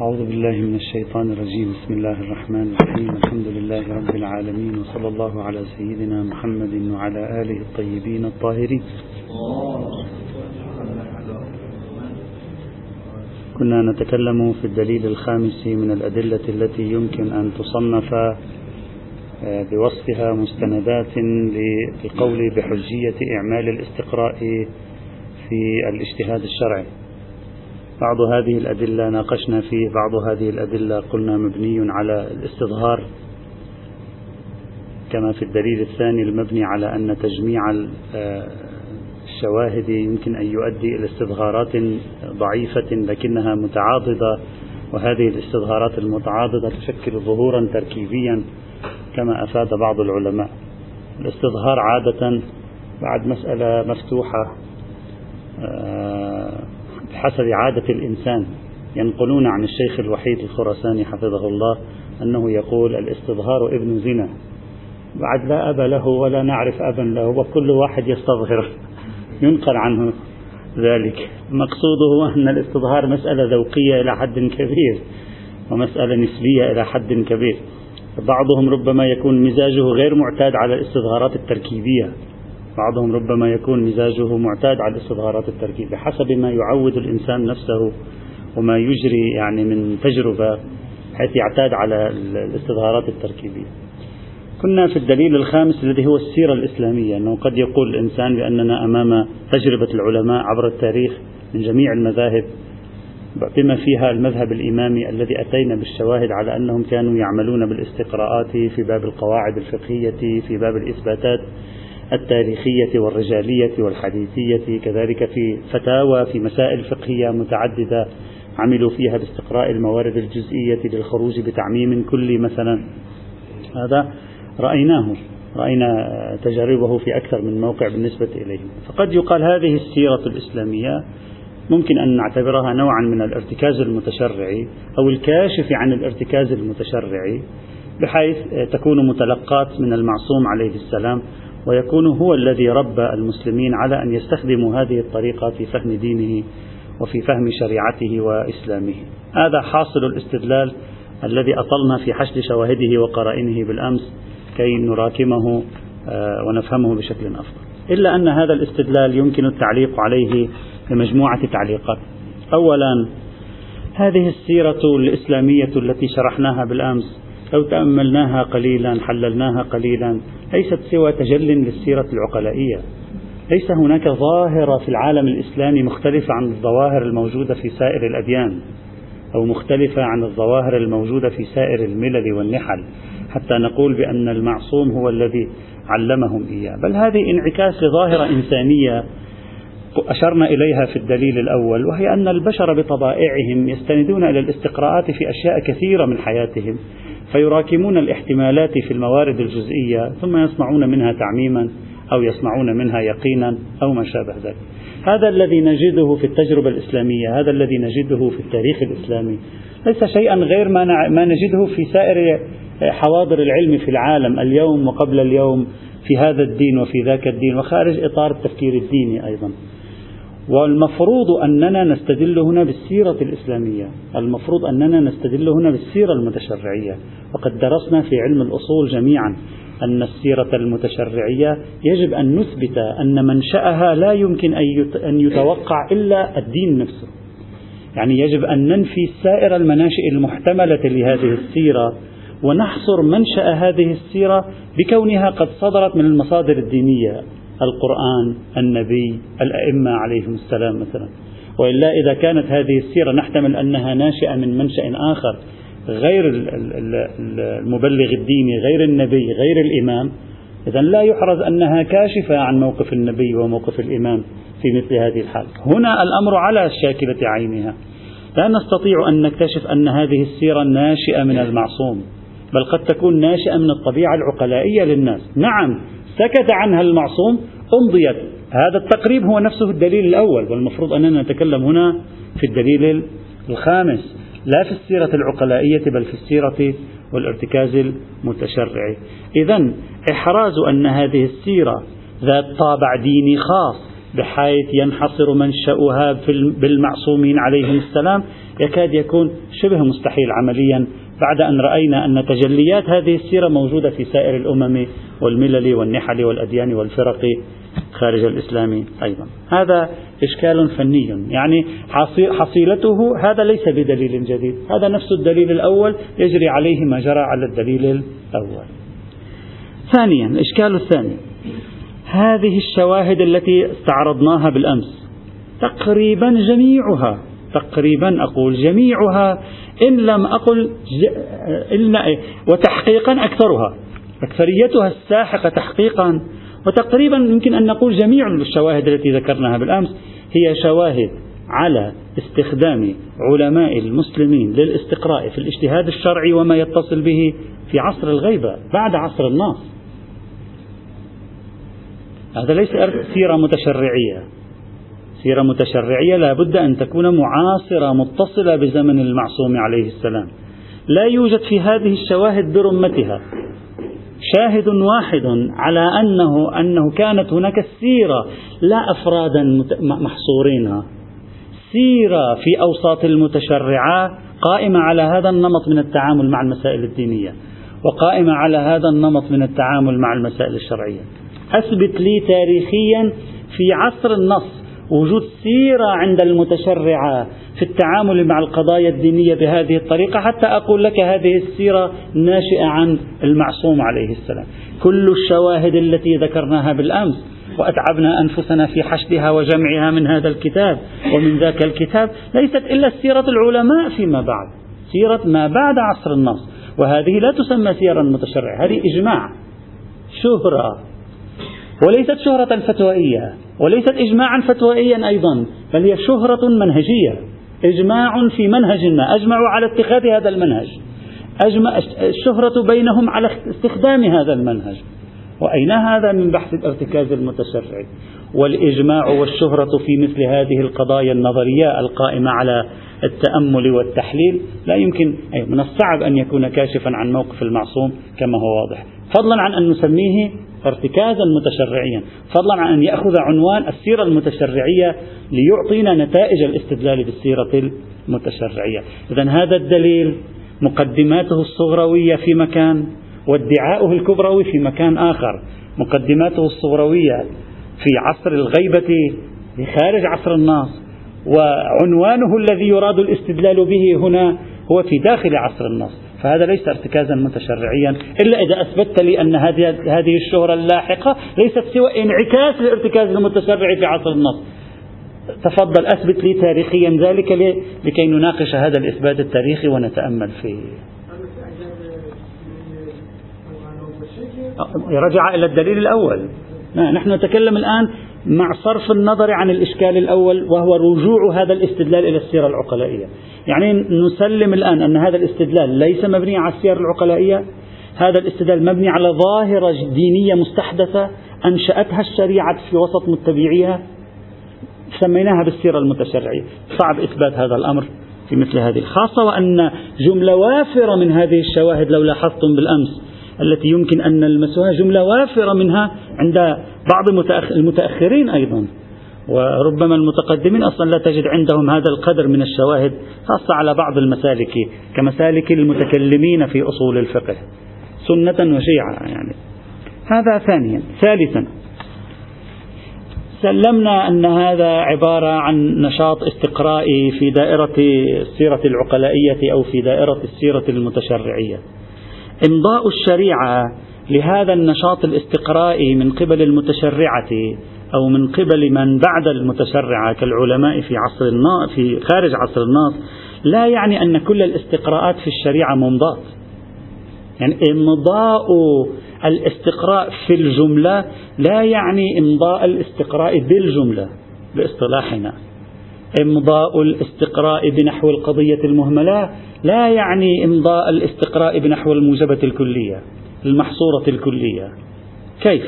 أعوذ بالله من الشيطان الرجيم. بسم الله الرحمن الرحيم. الحمد لله رب العالمين وصلى الله على سيدنا محمد وعلى آله الطيبين الطاهرين. كنا نتكلم في الدليل الخامس من الأدلة التي يمكن أن تصنف آه، بوصفها مستندات للقول بحجية إعمال الاستقراء في الاجتهاد الشرعي. بعض هذه الأدلة ناقشنا فيه بعض هذه الأدلة قلنا مبني على الاستظهار كما في الدليل الثاني المبني على أن تجميع الشواهد يمكن أن يؤدي إلى استظهارات ضعيفة لكنها متعاضدة وهذه الاستظهارات المتعاضدة تشكل ظهورا تركيبيا كما أفاد بعض العلماء. الاستظهار عادة بعد مسألة مفتوحة آه، بحسب عادة الإنسان ينقلون عن الشيخ الوحيد الخراساني حفظه الله أنه يقول الإستظهار ابن زنا بعد لا أب له ولا نعرف أبا له وكل واحد يستظهر ينقل عنه ذلك مقصوده أن الإستظهار مسألة ذوقية إلى حد كبير ومسألة نسبية إلى حد كبير بعضهم ربما يكون مزاجه غير معتاد على الإستظهارات التركيبية بعضهم ربما يكون مزاجه معتاد على الاستظهارات التركيبية بحسب ما يعود الإنسان نفسه وما يجري يعني من تجربة حيث يعتاد على الاستظهارات التركيبية. كنا في الدليل الخامس الذي هو السيرة الإسلامية أنه قد يقول الإنسان بأننا أمام تجربة العلماء عبر التاريخ من جميع المذاهب بما فيها المذهب الإمامي الذي أتينا بالشواهد على أنهم كانوا يعملون بالاستقراءات في باب القواعد الفقهية في باب الإثباتات. التاريخية والرجالية والحديثية كذلك في فتاوى في مسائل فقهية متعددة عملوا فيها باستقراء الموارد الجزئية للخروج بتعميم كلي مثلا. هذا رأيناه رأينا تجاربه في أكثر من موقع بالنسبة إليه. فقد يقال هذه السيرة الإسلامية ممكن أن نعتبرها نوعا من الارتكاز المتشرعي أو الكاشف عن الارتكاز المتشرعي بحيث تكون متلقات من المعصوم عليه السلام ويكون هو الذي ربى المسلمين على أن يستخدموا هذه الطريقة في فهم دينه وفي فهم شريعته وإسلامه. هذا حاصل الاستدلال الذي أطلنا في حشد شواهده وقرائنه بالأمس كي نراكمه آه، ونفهمه بشكل أفضل. إلا أن هذا الاستدلال يمكن التعليق عليه بمجموعة تعليقات. أولا هذه السيرة الإسلامية التي شرحناها بالأمس لو تأملناها قليلا حللناها قليلا ليست سوى تجل للسيرة العقلائية. ليس هناك ظاهرة في العالم الإسلامي مختلفة عن الظواهر الموجودة في سائر الأديان أو مختلفة عن الظواهر الموجودة في سائر الملل والنحل. حتى نقول بأن المعصوم هو الذي علمهم إياه. بل هذه انعكاس لظاهرة إنسانية أشرنا إليها في الدليل الأول وهي أن البشر بطبائعهم يستندون إلى الاستقراءات في أشياء كثيرة من حياتهم فيراكمون الاحتمالات في الموارد الجزئية ثم يصنعون منها تعميما أو يصنعون منها يقينا أو ما شابه ذلك. هذا الذي نجده في التجربة الإسلامية هذا الذي نجده في التاريخ الإسلامي. ليس شيئا غير ما, ما نجده في سائر حواضر العلم في العالم اليوم وقبل اليوم في هذا الدين وفي ذاك الدين وخارج إطار التفكير الديني أيضا. والمفروض أننا نستدل هنا بالسيرة الإسلامية. المفروض أننا نستدل هنا بالسيرة المتشرعية. وقد درسنا في علم الأصول جميعا أن السيرة المتشرعية يجب أن نثبت أن منشأها لا يمكن أن يتوقع إلا الدين نفسه. يعني يجب أن ننفي سائر المناشئ المحتملة لهذه السيرة ونحصر منشأ هذه السيرة بكونها قد صدرت من المصادر الدينية. القرآن النبي الأئمة عليهم السلام مثلا. وإلا إذا كانت هذه السيرة نحتمل أنها ناشئة من منشأ آخر غير المبلغ الديني غير النبي غير الإمام إذا لا يحرز أنها كاشفة عن موقف النبي وموقف الإمام في مثل هذه الحال. هنا الأمر على الشاكلة عينها. لا نستطيع أن نكتشف أن هذه السيرة ناشئة من المعصوم بل قد تكون ناشئة من الطبيعة العقلائية للناس. نعم سكت عنها المعصوم أمضيت. هذا التقريب هو نفسه الدليل الأول والمفروض أننا نتكلم هنا في الدليل الخامس لا في السيرة العقلائية بل في السيرة والارتكاز المتشرعي إذا إحراز أن هذه السيرة ذات طابع ديني خاص بحيث ينحصر منشأها بالمعصومين عليهم السلام يكاد يكون شبه مستحيل عمليا بعد أن رأينا أن تجليات هذه السيرة موجودة في سائر الأمم والملل والنحل والأديان والفرق خارج الإسلام أيضا. هذا إشكال فني يعني حصيلته هذا ليس بدليل جديد. هذا نفس الدليل الأول يجري عليه ما جرى على الدليل الأول. ثانيا الإشكال الثاني. هذه الشواهد التي استعرضناها بالأمس تقريبا جميعها تقريبا أقول جميعها إن لم أقل إن وتحقيقا أكثرها. أكثريتها الساحقة تحقيقا. وتقريبا يمكن أن نقول جميع الشواهد التي ذكرناها بالأمس هي شواهد على استخدام علماء المسلمين للاستقراء في الاجتهاد الشرعي وما يتصل به في عصر الغيبة بعد عصر الناس. هذا ليس سيرة متشرعية. سيرة متشرعية لا بد أن تكون معاصرة متصلة بزمن المعصوم عليه السلام. لا يوجد في هذه الشواهد برمتها. شاهد واحد على أنه أنه كانت هناك سيرة لا أفرادا محصورين سيرة في أوساط المتشرعة قائمة على هذا النمط من التعامل مع المسائل الدينية وقائمة على هذا النمط من التعامل مع المسائل الشرعية. أثبت لي تاريخيا في عصر النص وجود سيرة عند المتشرعة في التعامل مع القضايا الدينية بهذه الطريقة حتى أقول لك هذه السيرة ناشئة عن المعصوم عليه السلام. كل الشواهد التي ذكرناها بالأمس وأتعبنا أنفسنا في حشدها وجمعها من هذا الكتاب ومن ذاك الكتاب ليست إلا سيرة العلماء فيما بعد سيرة ما بعد عصر النص. وهذه لا تسمى سيرا متشرعة هذه إجماع شهرة وليست شهرة فتوائية. وليست إجماعا فتوائيا أيضا بل هي شهرة منهجية. إجماع في منهج ما. أجمعوا على اتخاذ هذا المنهج. أجمع الشهرة بينهم على استخدام هذا المنهج. وأين هذا؟ من بحث الارتكاز المتشرعي والإجماع والشهرة في مثل هذه القضايا النظرية القائمة على التأمل والتحليل. لا يمكن أي من الصعب أن يكون كاشفا عن موقف المعصوم كما هو واضح. فضلا عن أن نسميه ارتكازا متشرعيا فضلا عن أن يأخذ عنوان السيرة المتشرعية ليعطينا نتائج الاستدلال بالسيرة المتشرعية. إذا هذا الدليل مقدماته الصغروية في مكان وادعاؤه الكبروي في مكان آخر. مقدماته الصغروية في عصر الغيبة خارج عصر الناس وعنوانه الذي يراد الاستدلال به هنا هو في داخل عصر النص فهذا ليس ارتكازا متشرعيا إلا إذا أثبتت لي أن هذه هذه الشهرة اللاحقة ليست سوى انعكاس للارتكاز المتشرعي في عصر النص. تفضل أثبت لي تاريخيا ذلك لكي نناقش هذا الإثبات التاريخي ونتأمل فيه. رجع إلى الدليل الأول. نحن نتكلم الآن مع صرف النظر عن الإشكال الأول وهو رجوع هذا الاستدلال إلى السيرة العقلائية. يعني نسلم الآن أن هذا الاستدلال ليس مبني على السير العقلائية. هذا الاستدلال مبني على ظاهرة دينية مستحدثة أنشأتها الشريعة في وسط متبعيها. سميناها بالسيرة المتشرعية. صعب إثبات هذا الأمر في مثل هذه. الخاصة وأن جملة وافرة من هذه الشواهد لو لاحظتم بالأمس. التي يمكن أن نلمسها جملة وافرة منها عند بعض المتأخرين أيضا. وربما المتقدمين أصلا لا تجد عندهم هذا القدر من الشواهد خاصة على بعض المسالك كمسالك المتكلمين في أصول الفقه. سنة وشيعة يعني. هذا ثانيا. ثالثا. سلمنا أن هذا عبارة عن نشاط استقرائي في دائرة السيرة العقلائية أو في دائرة السيرة المتشرعية. إمضاء الشريعة لهذا النشاط الاستقرائي من قبل المتشرعة أو من قبل من بعد المتشرعة كالعلماء في عصر الناس في خارج عصر الناس لا يعني أن كل الاستقراءات في الشريعة ممضاة. يعني إمضاء الاستقراء في الجملة لا يعني إمضاء الاستقراء بالجملة باصطلاحنا. إمضاء الاستقراء بنحو القضية المهملة لا يعني إمضاء الاستقراء بنحو الموجبة الكلية المحصورة الكلية. كيف؟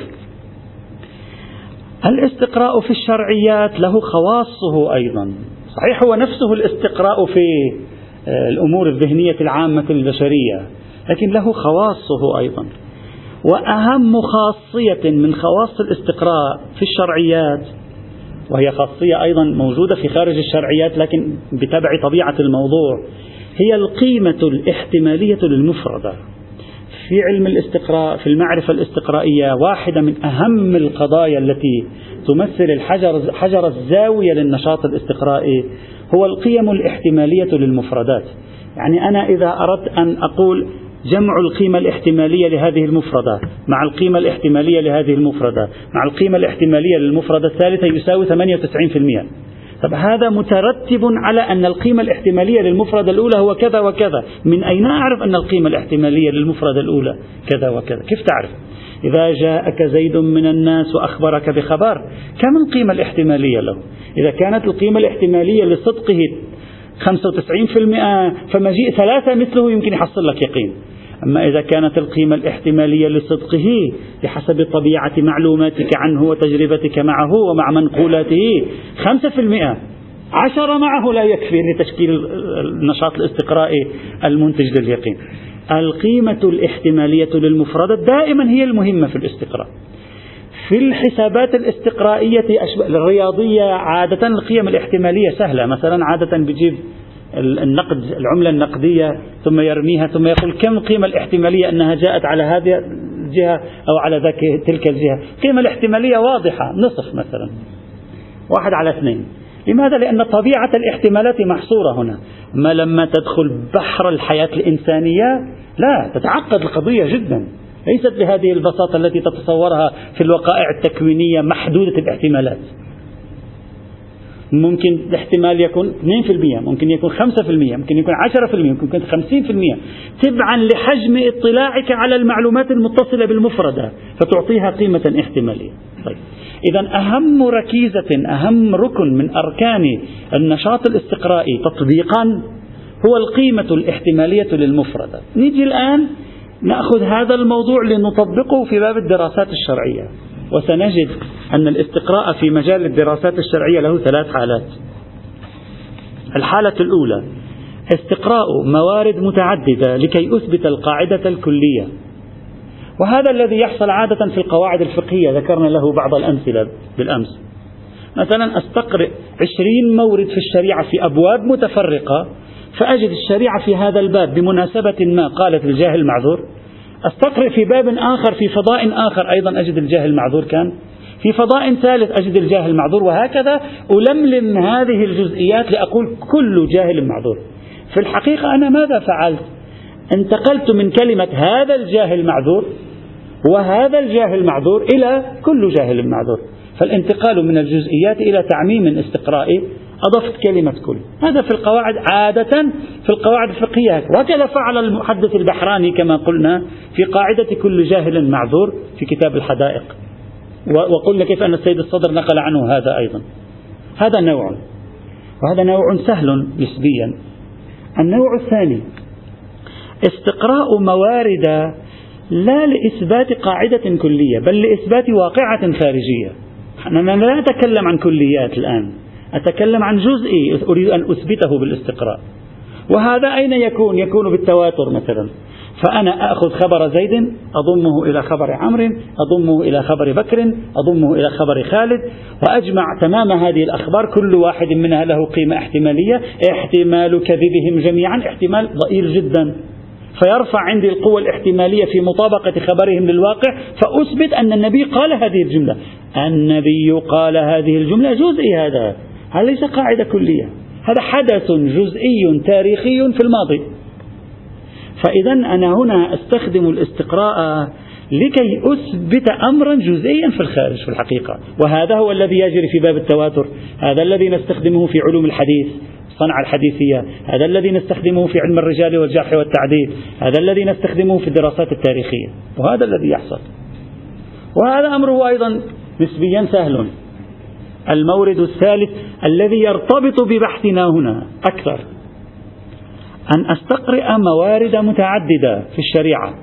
الاستقراء في الشرعيات له خواصه أيضا. صحيح هو نفسه الاستقراء في آه، الأمور الذهنية العامة البشرية لكن له خواصه أيضا. وأهم خاصية من خواص الاستقراء في الشرعيات وهي خاصية أيضا موجودة في خارج الشرعيات لكن بتبع طبيعة الموضوع. هي القيمة الاحتمالية للمفردة. في علم الاستقراء في المعرفة الاستقرائية واحدة من أهم القضايا التي تمثل الحجر حجر الزاوية للنشاط الاستقرائي هو القيم الاحتمالية للمفردات. يعني أنا إذا أردت أن أقول جمع القيمة الاحتمالية لهذه المفردة مع القيمة الاحتمالية لهذه المفردة مع القيمة الاحتمالية للمفردة الثالثة يساوي 98% طب هذا مترتب على أن القيمة الاحتمالية للمفردة الأولى هو كذا وكذا. من أين أعرف أن القيمة الاحتمالية للمفردة الأولى كذا وكذا؟ كيف تعرف؟ إذا جاءك زيد من الناس وأخبرك بخبر كم القيمة الاحتمالية له؟ إذا كانت القيمة الاحتمالية لصدقه 95% فمجيء ثلاثة مثله يمكن يحصل لك يقين. أما إذا كانت القيمة الاحتمالية لصدقه بحسب طبيعة معلوماتك عنه وتجربتك معه ومع منقولاته خمسة في المئة. عشرة معه لا يكفي لتشكيل النشاط الاستقرائي المنتج لليقين القيمة الاحتمالية للمفردة دائما هي المهمة في الاستقراء. في الحسابات الاستقرائية الرياضية عادة القيم الاحتمالية سهلة. مثلا عادة بيجيب النقد العملة النقدية ثم يرميها ثم يقول كم القيمة الاحتمالية أنها جاءت على هذه الجهة أو على ذاك تلك الجهة؟ القيمة الاحتمالية واضحة نصف مثلا. واحد على اثنين. لماذا؟ لأن طبيعة الاحتمالات محصورة هنا. ما لما تدخل بحر الحياة الإنسانية لا تتعقد القضية جدا. ليست بهذه البساطة التي تتصورها في الوقائع التكوينية محدودة الاحتمالات. ممكن الاحتمال يكون 2% ممكن يكون 5% ممكن يكون 10% ممكن يكون 50% تبعا لحجم اطلاعك على المعلومات المتصلة بالمفردة فتعطيها قيمة احتمالية. طيب. إذا أهم ركيزة أهم ركن من أركان النشاط الاستقرائي تطبيقا هو القيمة الاحتمالية للمفردة. نيجي الآن نأخذ هذا الموضوع لنطبقه في باب الدراسات الشرعية وسنجد أن الاستقراء في مجال الدراسات الشرعية له ثلاث حالات. الحالة الأولى استقراء موارد متعددة لكي أثبت القاعدة الكلية. وهذا الذي يحصل عادة في القواعد الفقهية ذكرنا له بعض الأمثلة بالأمس. مثلا أستقرئ عشرين مورد في الشريعة في أبواب متفرقة فأجد الشريعة في هذا الباب بمناسبة ما قالت الجاهل معذور. أستقرئ في باب آخر في فضاء آخر أيضا أجد الجاهل معذور كان. في فضاء ثالث أجد الجاهل معذور وهكذا ألملم هذه الجزئيات لأقول كل جاهل معذور. في الحقيقة أنا ماذا فعلت؟ انتقلت من كلمة هذا الجاهل معذور وهذا الجاهل معذور إلى كل جاهل معذور. فالانتقال من الجزئيات إلى تعميم استقرائي أضفت كلمة كل. هذا في القواعد عادة في القواعد الفقهية. وكذا فعل المحدث البحراني كما قلنا في قاعدة كل جاهل معذور في كتاب الحدائق. وقلنا كيف أن السيد الصدر نقل عنه هذا أيضا. هذا نوع. وهذا نوع سهل نسبيا. النوع الثاني استقراء موارد لا لإثبات قاعدة كلية بل لإثبات واقعة خارجية. أنا لا أتكلم عن كليات الآن. أتكلم عن جزئي أريد أن أثبته بالاستقراء. وهذا أين يكون؟ يكون بالتواتر مثلا. فأنا أخذ خبر زيد أضمه إلى خبر عمرو أضمه إلى خبر بكر أضمه إلى خبر خالد وأجمع تمام هذه الأخبار كل واحد منها له قيمة احتمالية احتمال كذبهم جميعا احتمال ضئيل جدا. فيرفع عندي القوة الاحتمالية في مطابقة خبرهم للواقع فأثبت أن النبي قال هذه الجملة. النبي قال هذه الجملة جزئي هذا. هذا ليس قاعدة كلية؟ هذا حدث جزئي تاريخي في الماضي. فإذا أنا هنا أستخدم الاستقراء لكي أثبت أمرا جزئيا في الخارج في الحقيقة. وهذا هو الذي يجري في باب التواتر. هذا الذي نستخدمه في علوم الحديث الصنعة الحديثية. هذا الذي نستخدمه في علم الرجال والجرح والتعديل. هذا الذي نستخدمه في الدراسات التاريخية. وهذا الذي يحصل. وهذا أمره أيضا نسبيا سهل المورد الثالث الذي يرتبط ببحثنا هنا أكثر. أن أستقرئ موارد متعددة في الشريعة.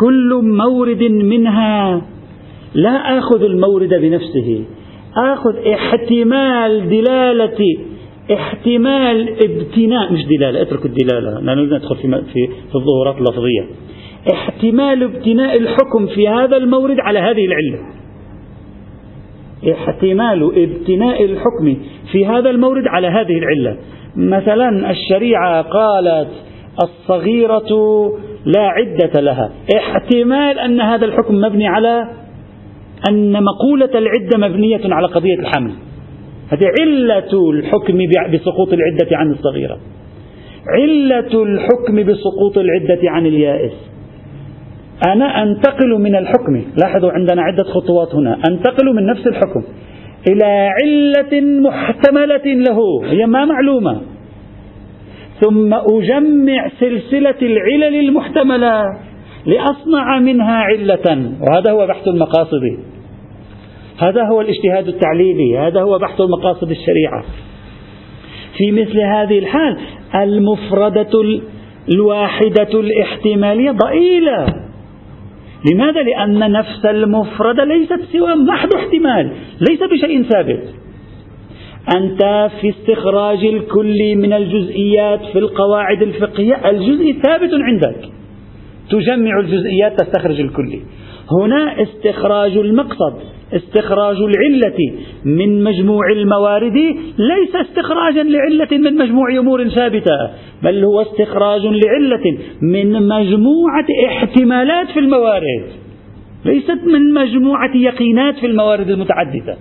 كل مورد منها لا آخذ المورد بنفسه. آخذ احتمال دلالة احتمال ابتناء مش دلالة اترك الدلالة لا ندخل في, في الظهورات اللفظية. احتمال ابتناء الحكم في هذا المورد على هذه العلة. احتمال ابتناء الحكم في هذا المورد على هذه العلة. مثلا الشريعة قالت الصغيرة لا عدة لها. احتمال أن هذا الحكم مبني على أن مقولة العدة مبنية على قضية الحمل. هذه علة الحكم بسقوط العدة عن الصغيرة. علة الحكم بسقوط العدة عن اليائس. أنا أنتقل من الحكم. لاحظوا عندنا عدة خطوات هنا. أنتقل من نفس الحكم إلى علة محتملة له. هي ما معلومة. ثم أجمع سلسلة العلل المحتملة لأصنع منها علة. وهذا هو بحث المقاصد هذا هو الاجتهاد التعليلي. هذا هو بحث المقاصد الشريعة. في مثل هذه الحال المفردة الواحدة الاحتمالية ضئيلة. لماذا؟ لأن نفس المفردة ليست سوى محض احتمال ليس بشيء ثابت. أنت في استخراج الكل من الجزئيات في القواعد الفقهية الجزء ثابت عندك. تجمع الجزئيات تستخرج الكل. هنا استخراج المقصد استخراج العلة من مجموع الموارد ليس استخراجا لعلة من مجموع أمور ثابتة بل هو استخراج لعلة من مجموعة احتمالات في الموارد ليست من مجموعة يقينات في الموارد المتعددة.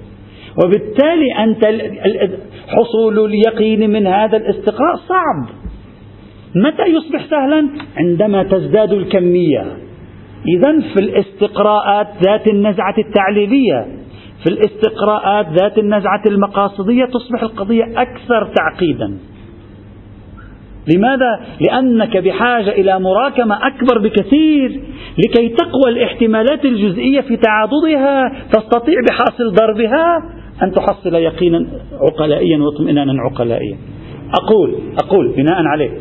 وبالتالي أنت حصول اليقين من هذا الاستقراء صعب. متى يصبح سهلا؟ عندما تزداد الكمية. إذا في الاستقراءات ذات النزعة التعليلية في الاستقراءات ذات النزعة المقاصدية تصبح القضية أكثر تعقيدا لماذا؟ لأنك بحاجة إلى مراكمة أكبر بكثير لكي تقوى الاحتمالات الجزئية في تعاضدها تستطيع بحاصل ضربها أن تحصل يقينا عقلائيا واطمئنانا عقلائيا أقول أقول بناء عليه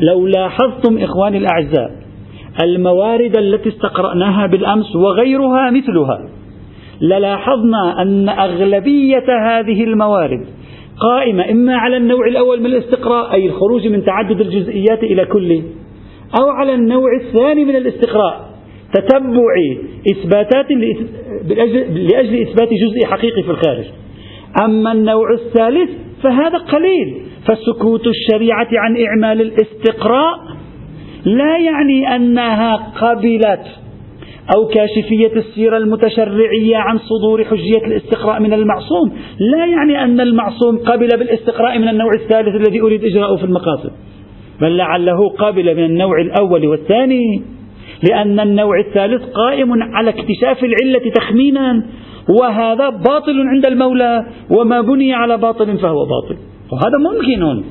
لو لاحظتم إخواني الأعزاء الموارد التي استقرأناها بالأمس وغيرها مثلها. للاحظنا أن أغلبية هذه الموارد قائمة إما على النوع الأول من الاستقراء أي الخروج من تعدد الجزئيات إلى كل أو على النوع الثاني من الاستقراء. تتبع إثباتات لأجل إثبات جزء حقيقي في الخارج. أما النوع الثالث فهذا قليل فسكوت الشريعة عن إعمال الاستقراء لا يعني أنها قبلت أو كاشفية السيرة المتشرعية عن صدور حجية الاستقراء من المعصوم. لا يعني أن المعصوم قبل بالاستقراء من النوع الثالث الذي أريد إجراءه في المقاصد. بل لعله قابل من النوع الأول والثاني. لأن النوع الثالث قائم على اكتشاف العلة تخمينا وهذا باطل عند المولى وما بني على باطل فهو باطل. وهذا ممكن.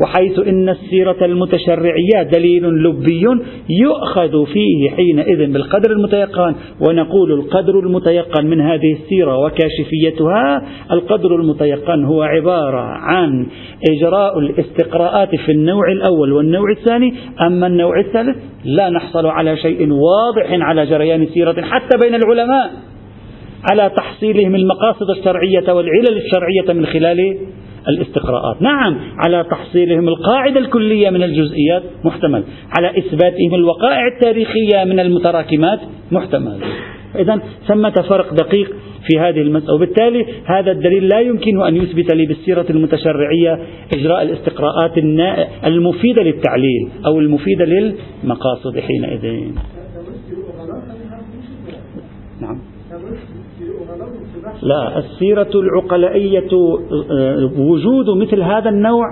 وحيث إن السيرة المتشرعية دليل لبي يؤخذ فيه حينئذ بالقدر المتيقن ونقول القدر المتيقن من هذه السيرة وكاشفيتها القدر المتيقن هو عبارة عن إجراء الاستقراءات في النوع الأول والنوع الثاني أما النوع الثالث لا نحصل على شيء واضح على جريان سيرة حتى بين العلماء على تحصيلهم المقاصد الشرعية والعلل الشرعية من خلال الاستقراءات. نعم على تحصيلهم القاعدة الكلية من الجزئيات محتمل. على إثباتهم الوقائع التاريخية من المتراكمات محتمل. إذا ثمة فرق دقيق في هذه المسألة. وبالتالي هذا الدليل لا يمكن أن يثبت لي بالسيرة المتشرعية إجراء الاستقراءات المفيدة للتعليل أو المفيدة للمقاصد حينئذ. لا السيرة العقلائية آه، وجود مثل هذا النوع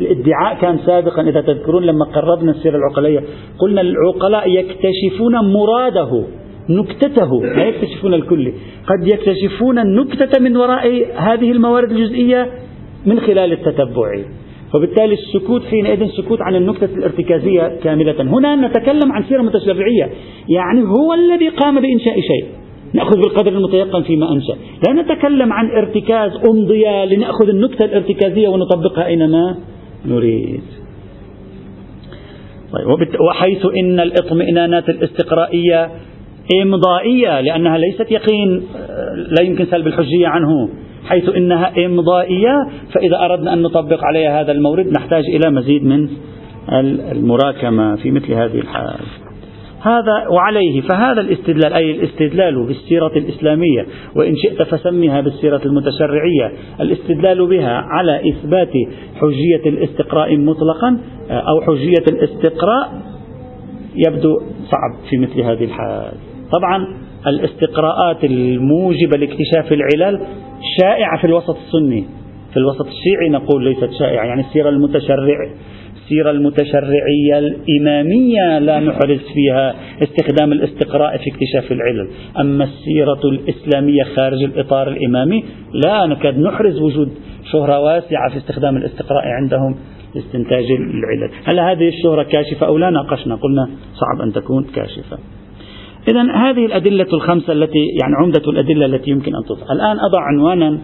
الادعاء كان سابقا إذا تذكرون لما قربنا السيرة العقلائية قلنا العقلاء يكتشفون مراده نكتته لا يكتشفون الكل قد يكتشفون النكتة من وراء هذه الموارد الجزئية من خلال التتبع. وبالتالي السكوت حينئذ سكوت عن النكتة الارتكازية كاملة. هنا نتكلم عن سيرة متشرعية يعني هو الذي قام بإنشاء شيء. نأخذ بالقدر المتيقن فيما أنشأ. لا نتكلم عن ارتكاز أمضية لنأخذ النكتة الارتكازية ونطبقها أينما نريد. طيب وحيث إن الاطمئنانات الاستقرائية إمضائية لأنها ليست يقين لا يمكن سلب الحجية عنه. حيث إنها إمضائية فإذا أردنا أن نطبق عليها هذا المورد نحتاج إلى مزيد من المراكمة في مثل هذه الحال. هذا وعليه فهذا الاستدلال أي الاستدلال بالسيرة الإسلامية وإن شئت فسميها بالسيرة المتشرعية. الاستدلال بها على إثبات حجية الاستقراء مطلقا أو حجية الاستقراء يبدو صعب في مثل هذه الحال. طبعا الاستقراءات الموجبة لاكتشاف العلل شائعة في الوسط السني. في الوسط الشيعي نقول ليست شائعة يعني السيرة المتشرع السيرة المتشرعية الإمامية لا نحرز فيها استخدام الاستقراء في اكتشاف العلل أما السيرة الإسلامية خارج الإطار الإمامي لا نكاد نحرز وجود شهرة واسعة في استخدام الاستقراء عندهم لاستنتاج العلل. هل هذه الشهرة كاشفة أو لا؟ ناقشنا. قلنا صعب أن تكون كاشفة. إذا هذه الأدلة الخمسة التي يعني عمدة الأدلة التي يمكن أن تضع. الآن أضع عنوانا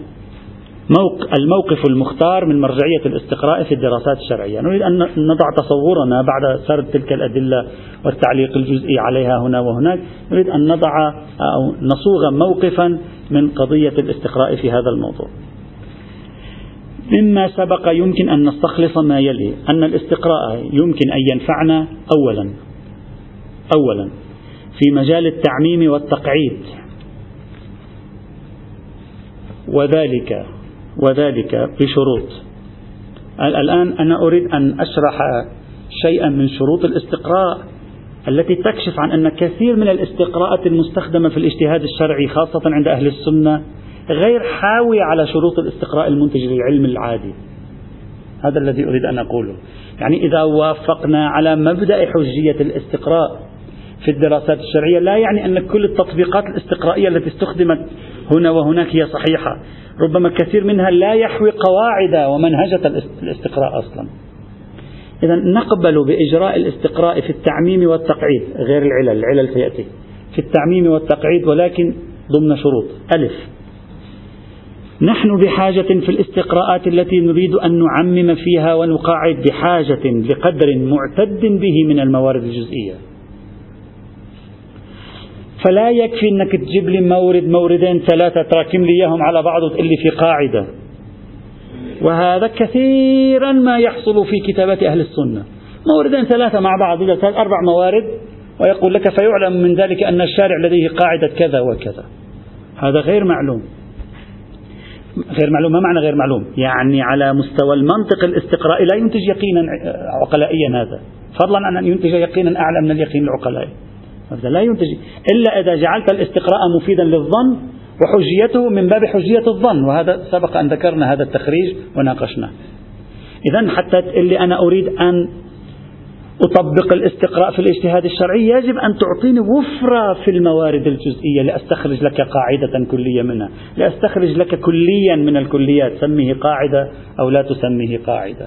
الموقف المختار من مرجعية الاستقراء في الدراسات الشرعية. نريد أن نضع تصورنا بعد سرد تلك الأدلة والتعليق الجزئي عليها هنا وهناك. نريد أن نضع أو نصوغ موقفا من قضية الاستقراء في هذا الموضوع. مما سبق يمكن أن نستخلص ما يلي أن الاستقراء يمكن أن ينفعنا أولا. أولا. في مجال التعميم والتقعيد. وذلك وذلك بشروط. الآن أنا أريد أن أشرح شيئا من شروط الاستقراء التي تكشف عن أن كثير من الاستقراءات المستخدمة في الاجتهاد الشرعي خاصة عند أهل السنة غير حاوية على شروط الاستقراء المنتج للعلم العادي. هذا الذي أريد أن أقوله. يعني إذا وافقنا على مبدأ حجية الاستقراء في الدراسات الشرعية لا يعني أن كل التطبيقات الاستقرائية التي استخدمت هنا وهناك هي صحيحة. ربما كثير منها لا يحوي قواعد ومنهجة الاستقراء أصلا. إذا نقبل بإجراء الاستقراء في التعميم والتقعيد غير العلل العلل سيأتي. في التعميم والتقعيد ولكن ضمن شروط. ألف. نحن بحاجة في الاستقراءات التي نريد أن نعمم فيها ونقاعد بحاجة لقدر معتد به من الموارد الجزئية. فلا يكفي إنك تجيب لي مورد موردين ثلاثة تراكم لي إياهم على بعض وتقول لي في قاعدة. وهذا كثيرا ما يحصل في كتابات أهل السنة. موردين ثلاثة مع بعض إذا أربع موارد ويقول لك فيعلم من ذلك أن الشارع لديه قاعدة كذا وكذا. هذا غير معلوم. غير معلوم ما معنى غير معلوم؟ يعني على مستوى المنطق الاستقرائي لا ينتج يقينا عقلائيا هذا. فضلا عن أن ينتج يقينا أعلى من اليقين العقلائي. هذا لا ينتج إلا إذا جعلت الاستقراء مفيدا للظن وحجيته من باب حجية الظن وهذا سبق أن ذكرنا هذا التخريج وناقشناه. إذا حتى اللي أنا أريد أن أطبق الاستقراء في الاجتهاد الشرعي يجب أن تعطيني وفرة في الموارد الجزئية لأستخرج لك قاعدة كلية منها. لأستخرج لك كليا من الكليات سميه قاعدة أو لا تسميه قاعدة.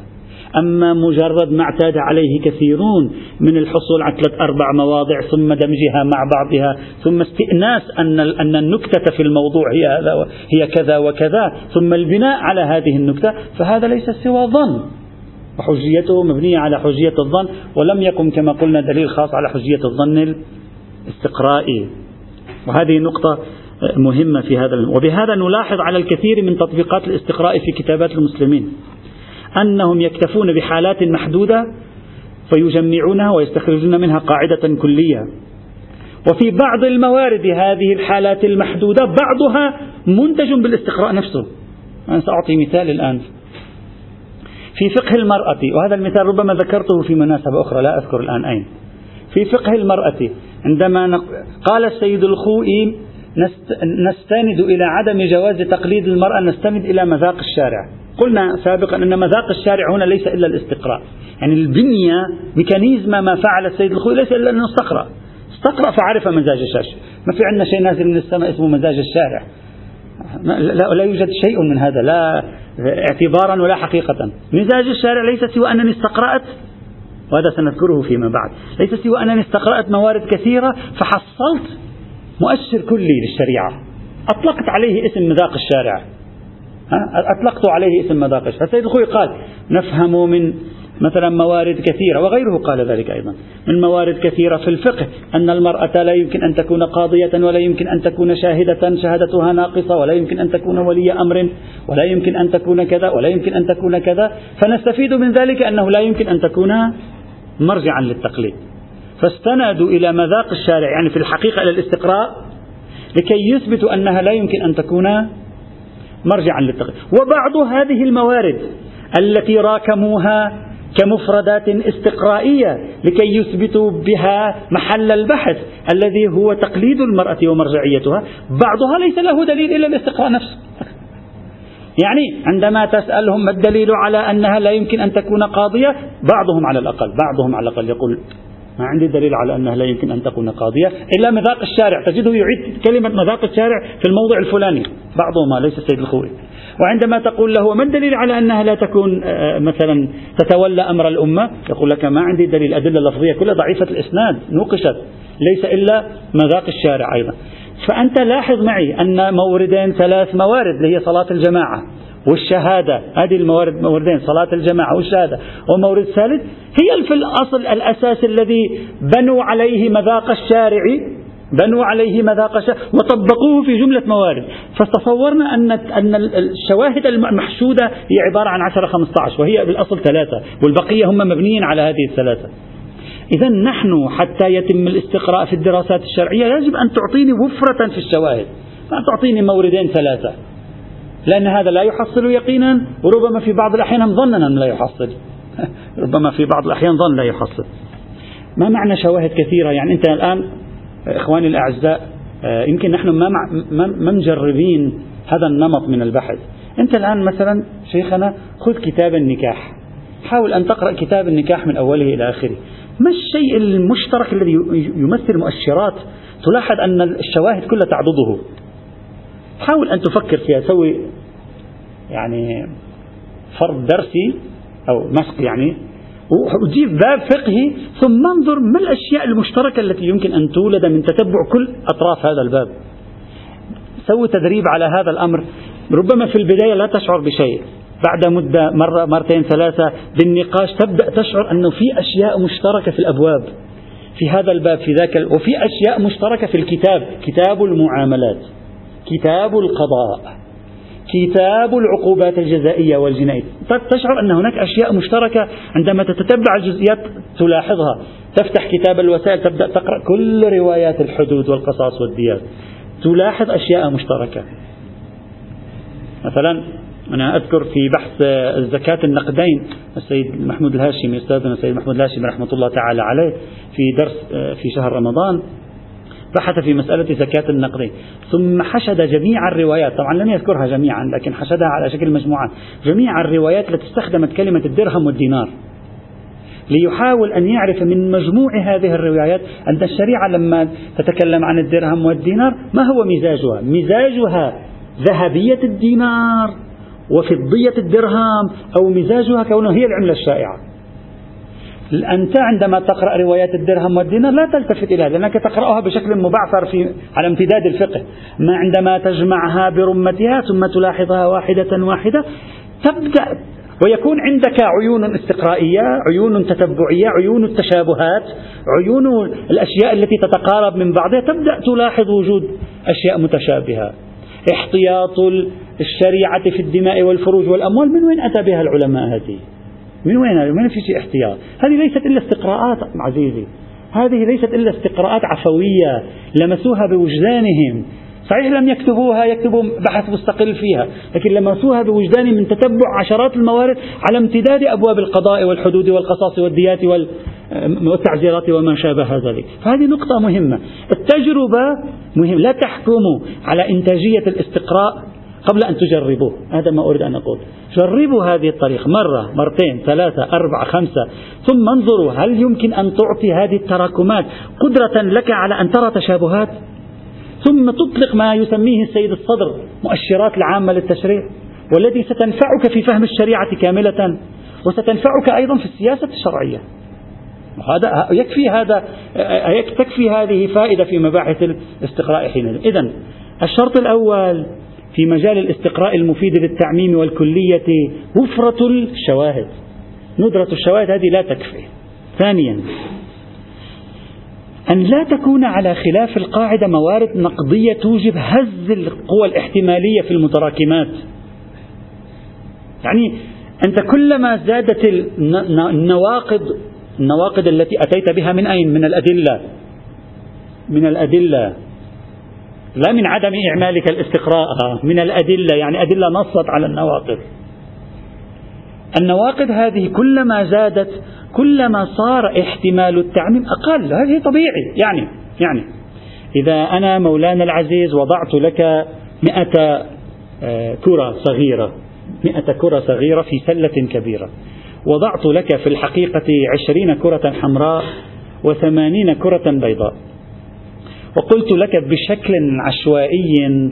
أما مجرد ما اعتاد عليه كثيرون من الحصول على ثلاث أربع مواضع ثم دمجها مع بعضها ثم استئناس أن أن النكتة في الموضوع هي هذا هي كذا وكذا ثم البناء على هذه النكتة فهذا ليس سوى ظن وحجيته مبنية على حجية الظن ولم يقم كما قلنا دليل خاص على حجية الظن الاستقرائي. وهذه نقطة مهمة في هذا وبهذا نلاحظ على الكثير من تطبيقات الاستقراء في كتابات المسلمين. أنهم يكتفون بحالات محدودة فيجمعونها ويستخرجون منها قاعدة كلية. وفي بعض الموارد هذه الحالات المحدودة بعضها منتج بالاستقراء نفسه. أنا سأعطي مثال الآن. في فقه المرأة وهذا المثال ربما ذكرته في مناسبة أخرى لا أذكر الآن أين. في فقه المرأة عندما قال السيد الخوئي نستند إلى عدم جواز تقليد المرأة نستند إلى مذاق الشارع. قلنا سابقا أن مذاق الشارع هنا ليس إلا الاستقراء. يعني البنية ميكانيزم ما فعل السيد الخوي ليس إلا أنه استقرأ. استقرأ فعرف مزاج الشارع. ما في عندنا شيء نازل من السماء اسمه مزاج الشارع. لا, لا يوجد شيء من هذا لا اعتبارا ولا حقيقة. مزاج الشارع ليس سوى أنني استقرأت وهذا سنذكره فيما بعد. ليس سوى أنني استقرأت موارد كثيرة فحصلت مؤشر كلي للشريعة. أطلقت عليه اسم مذاق الشارع. أطلقت عليه اسم مذاقش فالسيد الخوي قال نفهم من مثلا موارد كثيرة وغيره قال ذلك أيضا من موارد كثيرة في الفقه أن المرأة لا يمكن أن تكون قاضية ولا يمكن أن تكون شاهدة شهادتها ناقصة ولا يمكن أن تكون ولي أمر ولا يمكن أن تكون كذا ولا يمكن أن تكون كذا. فنستفيد من ذلك أنه لا يمكن أن تكون مرجعا للتقليد. فاستندوا إلى مذاق الشارع يعني في الحقيقة إلى الاستقراء لكي يثبتوا أنها لا يمكن أن تكون مرجعا للتقليد وبعض هذه الموارد التي راكموها كمفردات استقرائية لكي يثبتوا بها محل البحث الذي هو تقليد المرأة ومرجعيتها بعضها ليس له دليل إلا الاستقراء نفسه. يعني عندما تسألهم ما الدليل على أنها لا يمكن أن تكون قاضية بعضهم على الأقل بعضهم على الأقل يقول ما عندي دليل على أنها لا يمكن أن تكون قاضية إلا مذاق الشارع. تجده يعيد كلمة مذاق الشارع في الموضع الفلاني بعضهما ليس السيد الخوي. وعندما تقول له ما الدليل على أنها لا تكون آه، مثلا تتولى أمر الأمة؟ يقول لك ما عندي دليل أدلة لفظية كلها ضعيفة الإسناد نوقشت ليس إلا مذاق الشارع أيضا. فأنت لاحظ معي أن موردين ثلاث موارد اللي هي صلاة الجماعة والشهادة هذه الموارد موردين صلاة الجماعة والشهادة. ومورد ثالث هي في الأصل الأساس الذي بنوا عليه مذاق الشارع بنوا عليه مذاق الشارع وطبقوه في جملة موارد. فتصورنا أن أن الشواهد المحشودة هي عبارة عن 10 15 وهي بالأصل ثلاثة والبقية هم مبنيين على هذه الثلاثة. إذا نحن حتى يتم الاستقراء في الدراسات الشرعية يجب أن تعطيني وفرة في الشواهد ما تعطيني موردين ثلاثة. لأن هذا لا يحصل يقينا وربما في بعض الأحيان ظننا لا يحصل. ربما في بعض الأحيان ظن لا يحصل. ما معنى شواهد كثيرة؟ يعني أنت الآن إخواني الأعزاء آه، يمكن نحن ما ما مجربين هذا النمط من البحث. أنت الآن مثلا شيخنا خذ كتاب النكاح. حاول أن تقرأ كتاب النكاح من أوله إلى آخره. ما الشيء المشترك الذي يمثل مؤشرات تلاحظ أن الشواهد كلها تعضده؟ حاول أن تفكر فيها سوي يعني فرض درسي أو مسق يعني وجيب باب فقهي ثم انظر ما الأشياء المشتركة التي يمكن أن تولد من تتبع كل أطراف هذا الباب. سوي تدريب على هذا الأمر. ربما في البداية لا تشعر بشيء. بعد مدة مرة مرتين ثلاثة بالنقاش تبدأ تشعر أنه في أشياء مشتركة في الأبواب. في هذا الباب في ذاك وفي أشياء مشتركة في الكتاب. كتاب المعاملات. كتاب القضاء كتاب العقوبات الجزائية والجنائية. تشعر أن هناك أشياء مشتركة عندما تتتبع الجزئيات تلاحظها. تفتح كتاب الوسائل تبدأ تقرأ كل روايات الحدود والقصاص والديات تلاحظ أشياء مشتركة. مثلا أنا أذكر في بحث زكاة النقدين السيد محمود الهاشمي أستاذنا السيد محمود الهاشمي رحمة الله تعالى عليه في درس في شهر رمضان بحث في مسألة زكاة النقدين ثم حشد جميع الروايات. طبعا لم يذكرها جميعا لكن حشدها على شكل مجموعات جميع الروايات التي استخدمت كلمة الدرهم والدينار. ليحاول أن يعرف من مجموع هذه الروايات أن الشريعة لما تتكلم عن الدرهم والدينار ما هو مزاجها؟ مزاجها ذهبية الدينار وفضية الدرهم أو مزاجها كونه هي العملة الشائعة. أنت عندما تقرأ روايات الدرهم والدينار لا تلتفت إليها لأنك تقرأها بشكل مبعثر في على امتداد الفقه. ما عندما تجمعها برمتها ثم تلاحظها واحدة واحدة تبدأ ويكون عندك عيون استقرائية عيون تتبعية عيون التشابهات عيون الأشياء التي تتقارب من بعضها تبدأ تلاحظ وجود أشياء متشابهة. احتياط الشريعة في الدماء والفروج والأموال من وين أتى بها العلماء هذه؟ من وين هذه؟ ما في شيء احتياط. هذه ليست إلا استقراءات عزيزي. هذه ليست إلا استقراءات عفوية لمسوها بوجدانهم. صحيح لم يكتبوها يكتبوا بحث مستقل فيها لكن لمسوها بوجدانهم من تتبع عشرات الموارد على امتداد أبواب القضاء والحدود والقصاص والديات والتعزيرات وما شابه ذلك. فهذه نقطة مهمة. التجربة مهم. لا تحكموا على إنتاجية الاستقراء قبل أن تجربوه. هذا ما أريد أن أقول. جربوا هذه الطريقة مرة مرتين ثلاثة أربعة خمسة ثم انظروا هل يمكن أن تعطي هذه التراكمات قدرة لك على أن ترى تشابهات؟ ثم تطلق ما يسميه السيد الصدر مؤشرات العامة للتشريع والتي ستنفعك في فهم الشريعة كاملة وستنفعك أيضا في السياسة الشرعية. هذا يكفي هذا تكفي هذه فائدة في مباحث الاستقراء حينئذ. إذا الشرط الأول في مجال الاستقراء المفيد للتعميم والكلية وفرة الشواهد. ندرة الشواهد هذه لا تكفي. ثانيا أن لا تكون على خلاف القاعدة موارد نقدية توجب هز القوى الاحتمالية في المتراكمات. يعني أنت كلما زادت النواقض النواقد التي أتيت بها من أين؟ من الأدلة. من الأدلة. لا من عدم إعمالك الاستقراء من الأدلة يعني أدلة نصت على النواقد النواقد هذه كلما زادت كلما صار احتمال التعميم أقل. هذه طبيعي يعني يعني. إذا أنا مولانا العزيز وضعت لك مئة آه، كرة صغيرة مئة كرة صغيرة في سلة كبيرة. وضعت لك في الحقيقة عشرين كرة حمراء وثمانين كرة بيضاء. وقلت لك بشكل عشوائي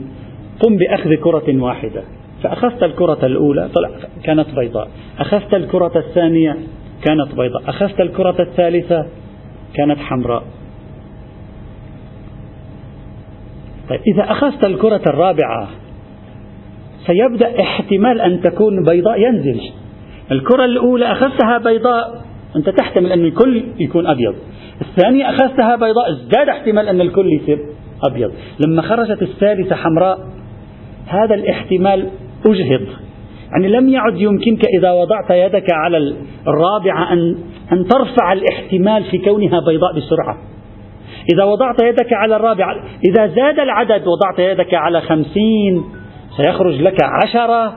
قم بأخذ كرة واحدة. فأخذت الكرة الأولى طلع كانت بيضاء. أخذت الكرة الثانية كانت بيضاء. أخذت الكرة الثالثة كانت حمراء. طيب إذا أخذت الكرة الرابعة سيبدأ احتمال أن تكون بيضاء ينزل. الكرة الأولى أخذتها بيضاء أنت تحتمل أن الكل يكون أبيض. الثانية أخذتها بيضاء ازداد احتمال أن الكل يصير أبيض. لما خرجت الثالثة حمراء هذا الاحتمال أجهض. يعني لم يعد يمكنك إذا وضعت يدك على الرابعة أن, أن ترفع الاحتمال في كونها بيضاء بسرعة. إذا وضعت يدك على الرابعة إذا زاد العدد وضعت يدك على خمسين سيخرج لك عشرة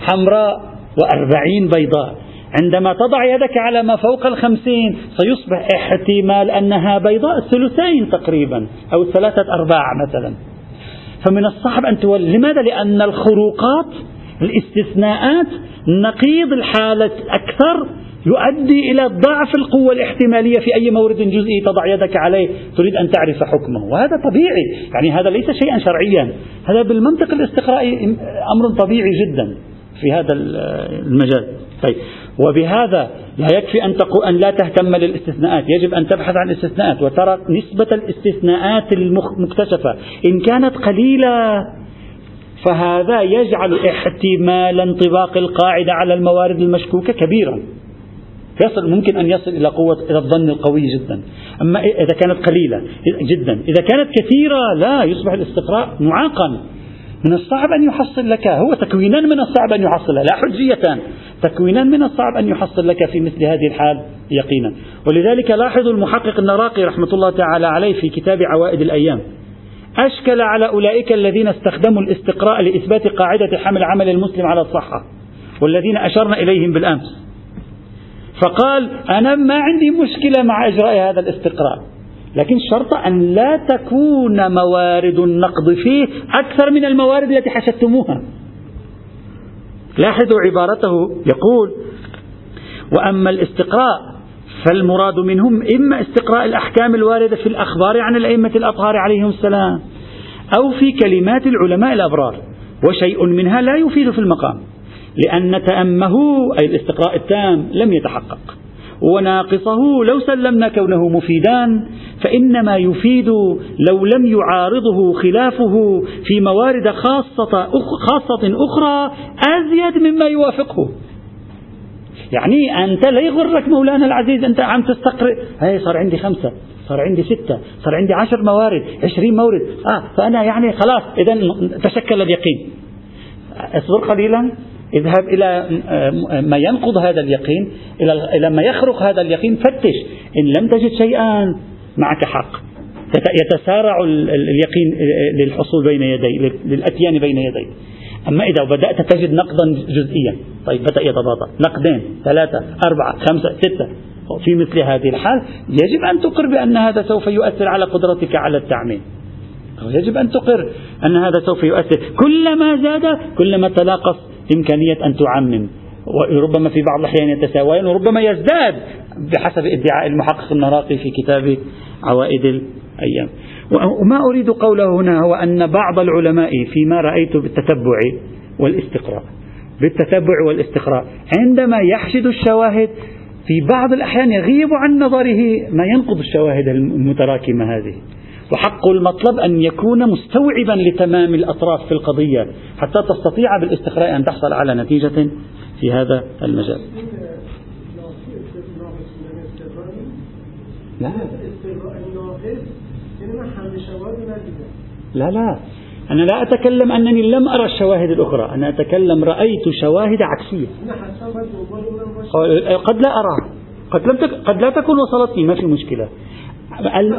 حمراء وأربعين بيضاء. عندما تضع يدك على ما فوق الخمسين سيصبح احتمال أنها بيضاء الثلثين تقريبا أو ثلاثة أرباع مثلا. فمن الصعب أن تولي لماذا؟ لأن الخروقات الاستثناءات نقيض الحالة أكثر يؤدي إلى ضعف القوة الاحتمالية في أي مورد جزئي تضع يدك عليه تريد أن تعرف حكمه. وهذا طبيعي يعني هذا ليس شيئا شرعيا. هذا بالمنطق الاستقرائي أمر طبيعي جدا في هذا المجال. طيب. وبهذا لا يكفي أن تقول أن لا تهتم للاستثناءات. يجب أن تبحث عن الاستثناءات وترى نسبة الاستثناءات المكتشفة. إن كانت قليلة فهذا يجعل احتمال انطباق القاعدة على الموارد المشكوكة كبيرا. يصل ممكن أن يصل إلى قوة إلى الظن القوي جدا. أما إذا كانت قليلة جدا. إذا كانت كثيرة لا يصبح الاستقراء معاقا. من الصعب أن يحصل لك هو تكوينان من الصعب أن يحصل لا حجيتان تكوينان من الصعب أن يحصل لك في مثل هذه الحال يقينا. ولذلك لاحظوا المحقق النراقي رحمة الله تعالى عليه في كتاب عوائد الأيام. أشكل على أولئك الذين استخدموا الاستقراء لإثبات قاعدة حمل عمل المسلم على الصحة والذين أشرنا إليهم بالأمس. فقال أنا ما عندي مشكلة مع إجراء هذا الاستقراء. لكن شرط أن لا تكون موارد النقد فيه أكثر من الموارد التي حشدتموها لاحظوا عبارته يقول وأما الاستقراء فالمراد منهم إما استقراء الأحكام الواردة في الأخبار عن الأئمة الأطهار عليهم السلام أو في كلمات العلماء الأبرار وشيء منها لا يفيد في المقام لأن تأمه أي الاستقراء التام لم يتحقق. وناقصه لو سلمنا كونه مفيدان فإنما يفيد لو لم يعارضه خلافه في موارد خاصة خاصة أخرى أزيد مما يوافقه. يعني أنت لا يغرك مولانا العزيز أنت عم تستقرئ. هي صار عندي خمسة صار عندي ستة صار عندي عشر موارد عشرين مورد. آه فأنا يعني خلاص إذا تشكل اليقين. أصبر قليلا. اذهب إلى ما ينقض هذا اليقين إلى ما يخرق هذا اليقين فتش. إن لم تجد شيئا معك حق. يتسارع اليقين للحصول بين يدي للأتيان بين يدي. أما إذا بدأت تجد نقدا جزئيا طيب بدأ يتباطأ نقدين ثلاثة أربعة خمسة ستة. في مثل هذه الحال يجب أن تقر بأن هذا سوف يؤثر على قدرتك على التعميم. يجب أن تقر أن هذا سوف يؤثر. كلما زاد كلما تناقص إمكانية أن تعمم. وربما في بعض الأحيان يتساويان وربما يزداد بحسب ادعاء المحقق النراقي في كتاب عوائد الأيام. وما أريد قوله هنا هو أن بعض العلماء فيما رأيت بالتتبع والاستقراء بالتتبع والاستقراء عندما يحشد الشواهد في بعض الأحيان يغيب عن نظره ما ينقض الشواهد المتراكمة هذه. وحق المطلب أن يكون مستوعبا لتمام الأطراف في القضية حتى تستطيع بالاستقراء أن تحصل على نتيجة في هذا المجال. لا. لا لا. أنا لا أتكلم أنني لم أرى الشواهد الأخرى. أنا أتكلم رأيت شواهد عكسية. قد لا أرى. قد, لم تك... قد لا تكون وصلت ما في مشكلة.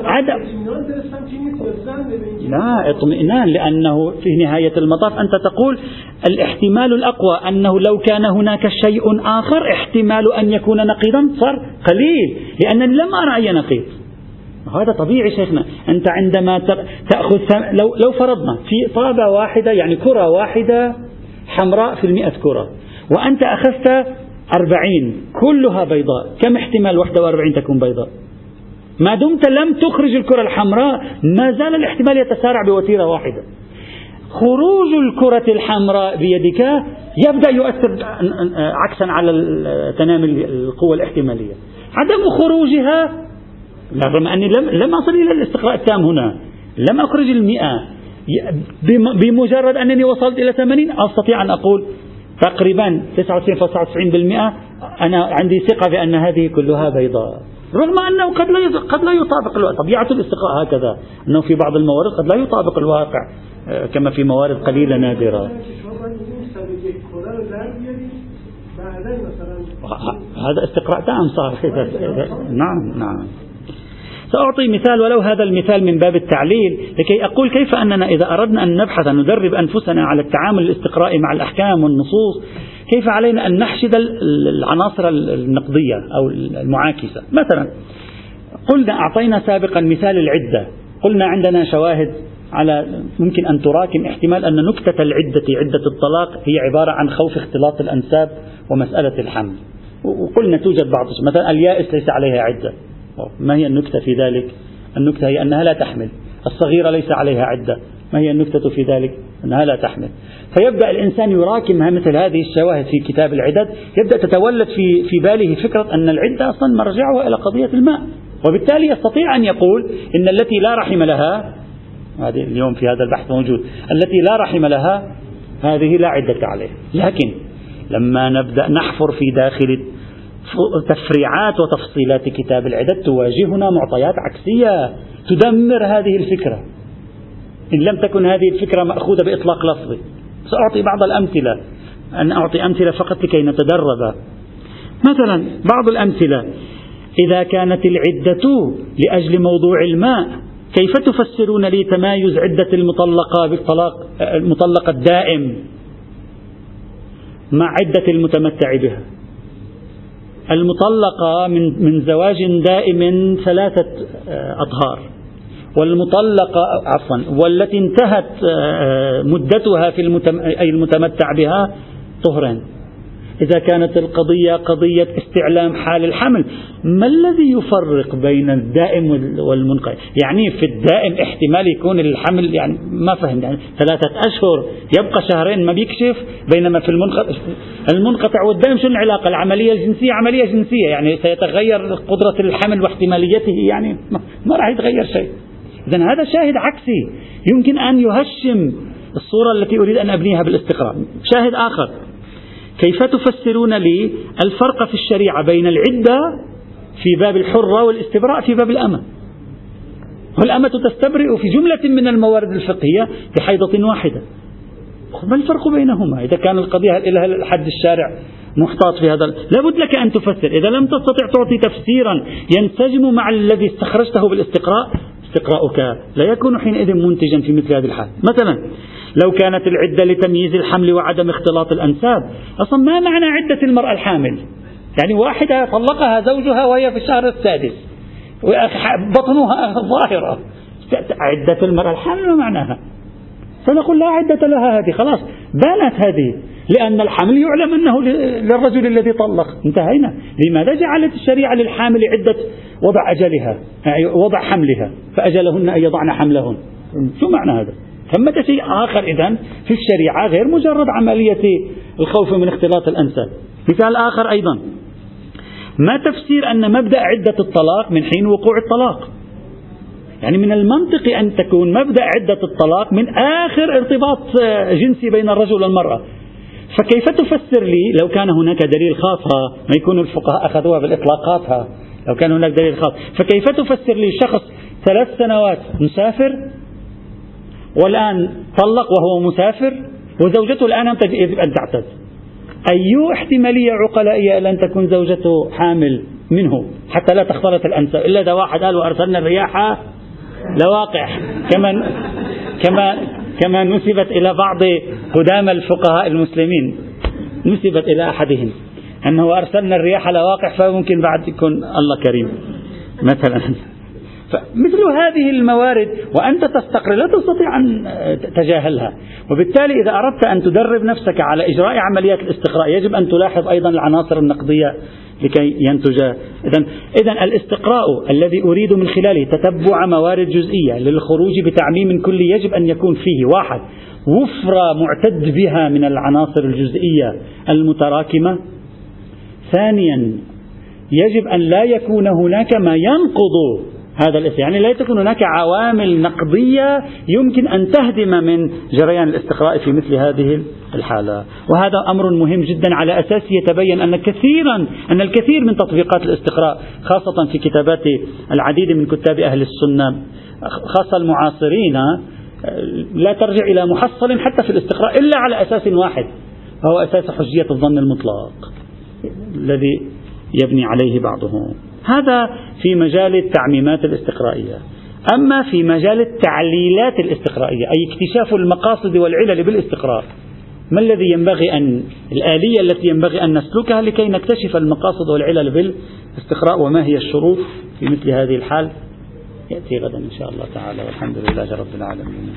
عدم لا اطمئنان لأنه في نهاية المطاف أنت تقول الاحتمال الأقوى أنه لو كان هناك شيء آخر احتمال أن يكون نقيضا صار قليل لأنني لم أرى أي نقيض. هذا طبيعي شيخنا. أنت عندما تأخذ لو, لو فرضنا في طابة واحدة يعني كرة واحدة حمراء في المئة كرة وأنت أخذت أربعين كلها بيضاء كم احتمال واحدة وأربعين تكون بيضاء؟ ما دمت لم تخرج الكرة الحمراء ما زال الاحتمال يتسارع بوتيرة واحدة. خروج الكرة الحمراء بيدك يبدأ يؤثر عكسا على تنامي القوة الاحتمالية. عدم خروجها رغم أني لم, لم أصل إلى الاستقراء التام هنا. لم أخرج المئة. بمجرد أنني وصلت إلى ثمانين أستطيع أن أقول تقريبا 99.99% أنا عندي ثقة بأن هذه كلها بيضاء. رغم أنه قد لا قد لا يطابق الواقع. طبيعة الاستقراء هكذا. أنه في بعض الموارد قد لا يطابق الواقع آه، كما في موارد قليلة نادرة. هذا استقراء تام صار نعم نعم. سأعطي مثال ولو هذا المثال من باب التعليل لكي أقول كيف أننا إذا أردنا أن نبحث أن ندرب أنفسنا على التعامل الاستقرائي مع الأحكام والنصوص كيف علينا أن نحشد العناصر النقدية أو المعاكسة؟ مثلا قلنا أعطينا سابقا مثال العدة قلنا عندنا شواهد على ممكن أن تراكم احتمال أن نكتة العدة عدة الطلاق هي عبارة عن خوف اختلاط الأنساب ومسألة الحمل. وقلنا توجد بعض مثلا اليائس ليس عليها عدة. ما هي النكتة في ذلك؟ النكتة هي أنها لا تحمل. الصغيرة ليس عليها عدة. ما هي النكتة في ذلك؟ أنها لا تحمل. فيبدأ الإنسان يراكم مثل هذه الشواهد في كتاب العدد. يبدأ تتولد في, في باله فكرة أن العدة أصلا مرجعها إلى قضية الماء. وبالتالي يستطيع أن يقول إن التي لا رحم لها هذه اليوم في هذا البحث موجود التي لا رحم لها هذه لا عدة عليها. لكن لما نبدأ نحفر في داخل تفريعات وتفصيلات كتاب العدد تواجهنا معطيات عكسية تدمر هذه الفكرة. إن لم تكن هذه الفكرة مأخوذة بإطلاق لفظي. سأعطي بعض الأمثلة. أن أعطي أمثلة فقط لكي نتدرب. مثلا بعض الأمثلة. إذا كانت العدة لأجل موضوع الماء كيف تفسرون لي تمايز عدة المطلقة بالطلاق المطلقة الدائم مع عدة المتمتع بها؟ المطلقة من من زواج دائم ثلاثة آه، أطهار. والمطلقة عفوا والتي انتهت آه، مدتها في أي المتمتع بها طهرا إذا كانت القضية قضية استعلام حال الحمل ما الذي يفرق بين الدائم والمنقطع يعني في الدائم احتمال يكون الحمل يعني ما فهمت يعني ثلاثة أشهر يبقى شهرين ما بيكشف بينما في المنقطع المنقطع والدائم شو العلاقة؟ العملية الجنسية عملية جنسية يعني سيتغير قدرة الحمل واحتماليته يعني ما راح يتغير شيء. إذا هذا شاهد عكسي يمكن أن يهشم الصورة التي أريد أن أبنيها بالاستقراء شاهد آخر. كيف تفسرون لي الفرق في الشريعة بين العدة في باب الحرة والاستبراء في باب الأمة؟ والأمة تستبرئ في جملة من الموارد الفقهية بحيضة واحدة. ما الفرق بينهما؟ إذا كان القضية إلى الحد الشارع محتاط في هذا لابد لك أن تفسر. إذا لم تستطع تعطي تفسيرا ينسجم مع الذي استخرجته بالاستقراء استقراؤك لا يكون حينئذ منتجا في مثل هذه الحال. مثلا لو كانت العدة لتمييز الحمل وعدم اختلاط الأنساب. أصلا ما معنى عدة المرأة الحامل؟ يعني واحدة طلقها زوجها وهي في الشهر السادس. بطنها ظاهرة. عدة المرأة الحامل ما معناها؟ فنقول لا عدة لها هذه خلاص. بانت هذه لأن الحمل يعلم أنه للرجل الذي طلق. انتهينا. لماذا جعلت الشريعة للحامل عدة وضع أجلها؟ يعني وضع حملها. فأجلهن أن يضعن حملهن. شو معنى هذا؟ ثمة شيء آخر إذا في الشريعة غير مجرد عملية الخوف من اختلاط الأنساب. مثال آخر أيضا. ما تفسير أن مبدأ عدة الطلاق من حين وقوع الطلاق؟ يعني من المنطقي أن تكون مبدأ عدة الطلاق من آخر ارتباط جنسي بين الرجل والمرأة. فكيف تفسر لي لو كان هناك دليل خاص؟ ما يكون الفقهاء أخذوها بالإطلاقات لو كان هناك دليل خاص. فكيف تفسر لي شخص ثلاث سنوات مسافر والآن طلق وهو مسافر وزوجته الآن يجب أن تعتد أي احتمالية عقلائية أن تكون زوجته حامل منه حتى لا تختلط الأنساب إلا إذا واحد قال وأرسلنا الرياح لواقع. كما كما كما نسبت إلى بعض قدامى الفقهاء المسلمين. نسبت إلى أحدهم أنه أرسلنا الرياح لواقع فممكن بعد يكون الله كريم. مثلا. فمثل هذه الموارد وأنت تستقر لا تستطيع أن تتجاهلها وبالتالي إذا أردت أن تدرب نفسك على إجراء عمليات الاستقراء يجب أن تلاحظ أيضا العناصر النقدية لكي ينتج. إذا إذا الاستقراء الذي أريد من خلاله تتبع موارد جزئية للخروج بتعميم كلي يجب أن يكون فيه. واحد وفرة معتد بها من العناصر الجزئية المتراكمة. ثانيا يجب أن لا يكون هناك ما ينقض هذا الاسم. يعني لا تكون هناك عوامل نقدية يمكن أن تهدم من جريان الاستقراء في مثل هذه الحالة. وهذا أمر مهم جدا على أساسه يتبين أن كثيرا أن الكثير من تطبيقات الاستقراء خاصة في كتابات العديد من كتاب أهل السنة خاصة المعاصرين لا ترجع إلى محصل حتى في الاستقراء إلا على أساس واحد وهو أساس حجية الظن المطلق الذي يبني عليه بعضهم هذا في مجال التعميمات الاستقرائية. أما في مجال التعليلات الاستقرائية أي اكتشاف المقاصد والعلل بالاستقراء ما الذي ينبغي أن الآلية التي ينبغي أن نسلكها لكي نكتشف المقاصد والعلل بالاستقراء وما هي الشروط في مثل هذه الحال؟ يأتي غدا إن شاء الله تعالى والحمد لله رب العالمين.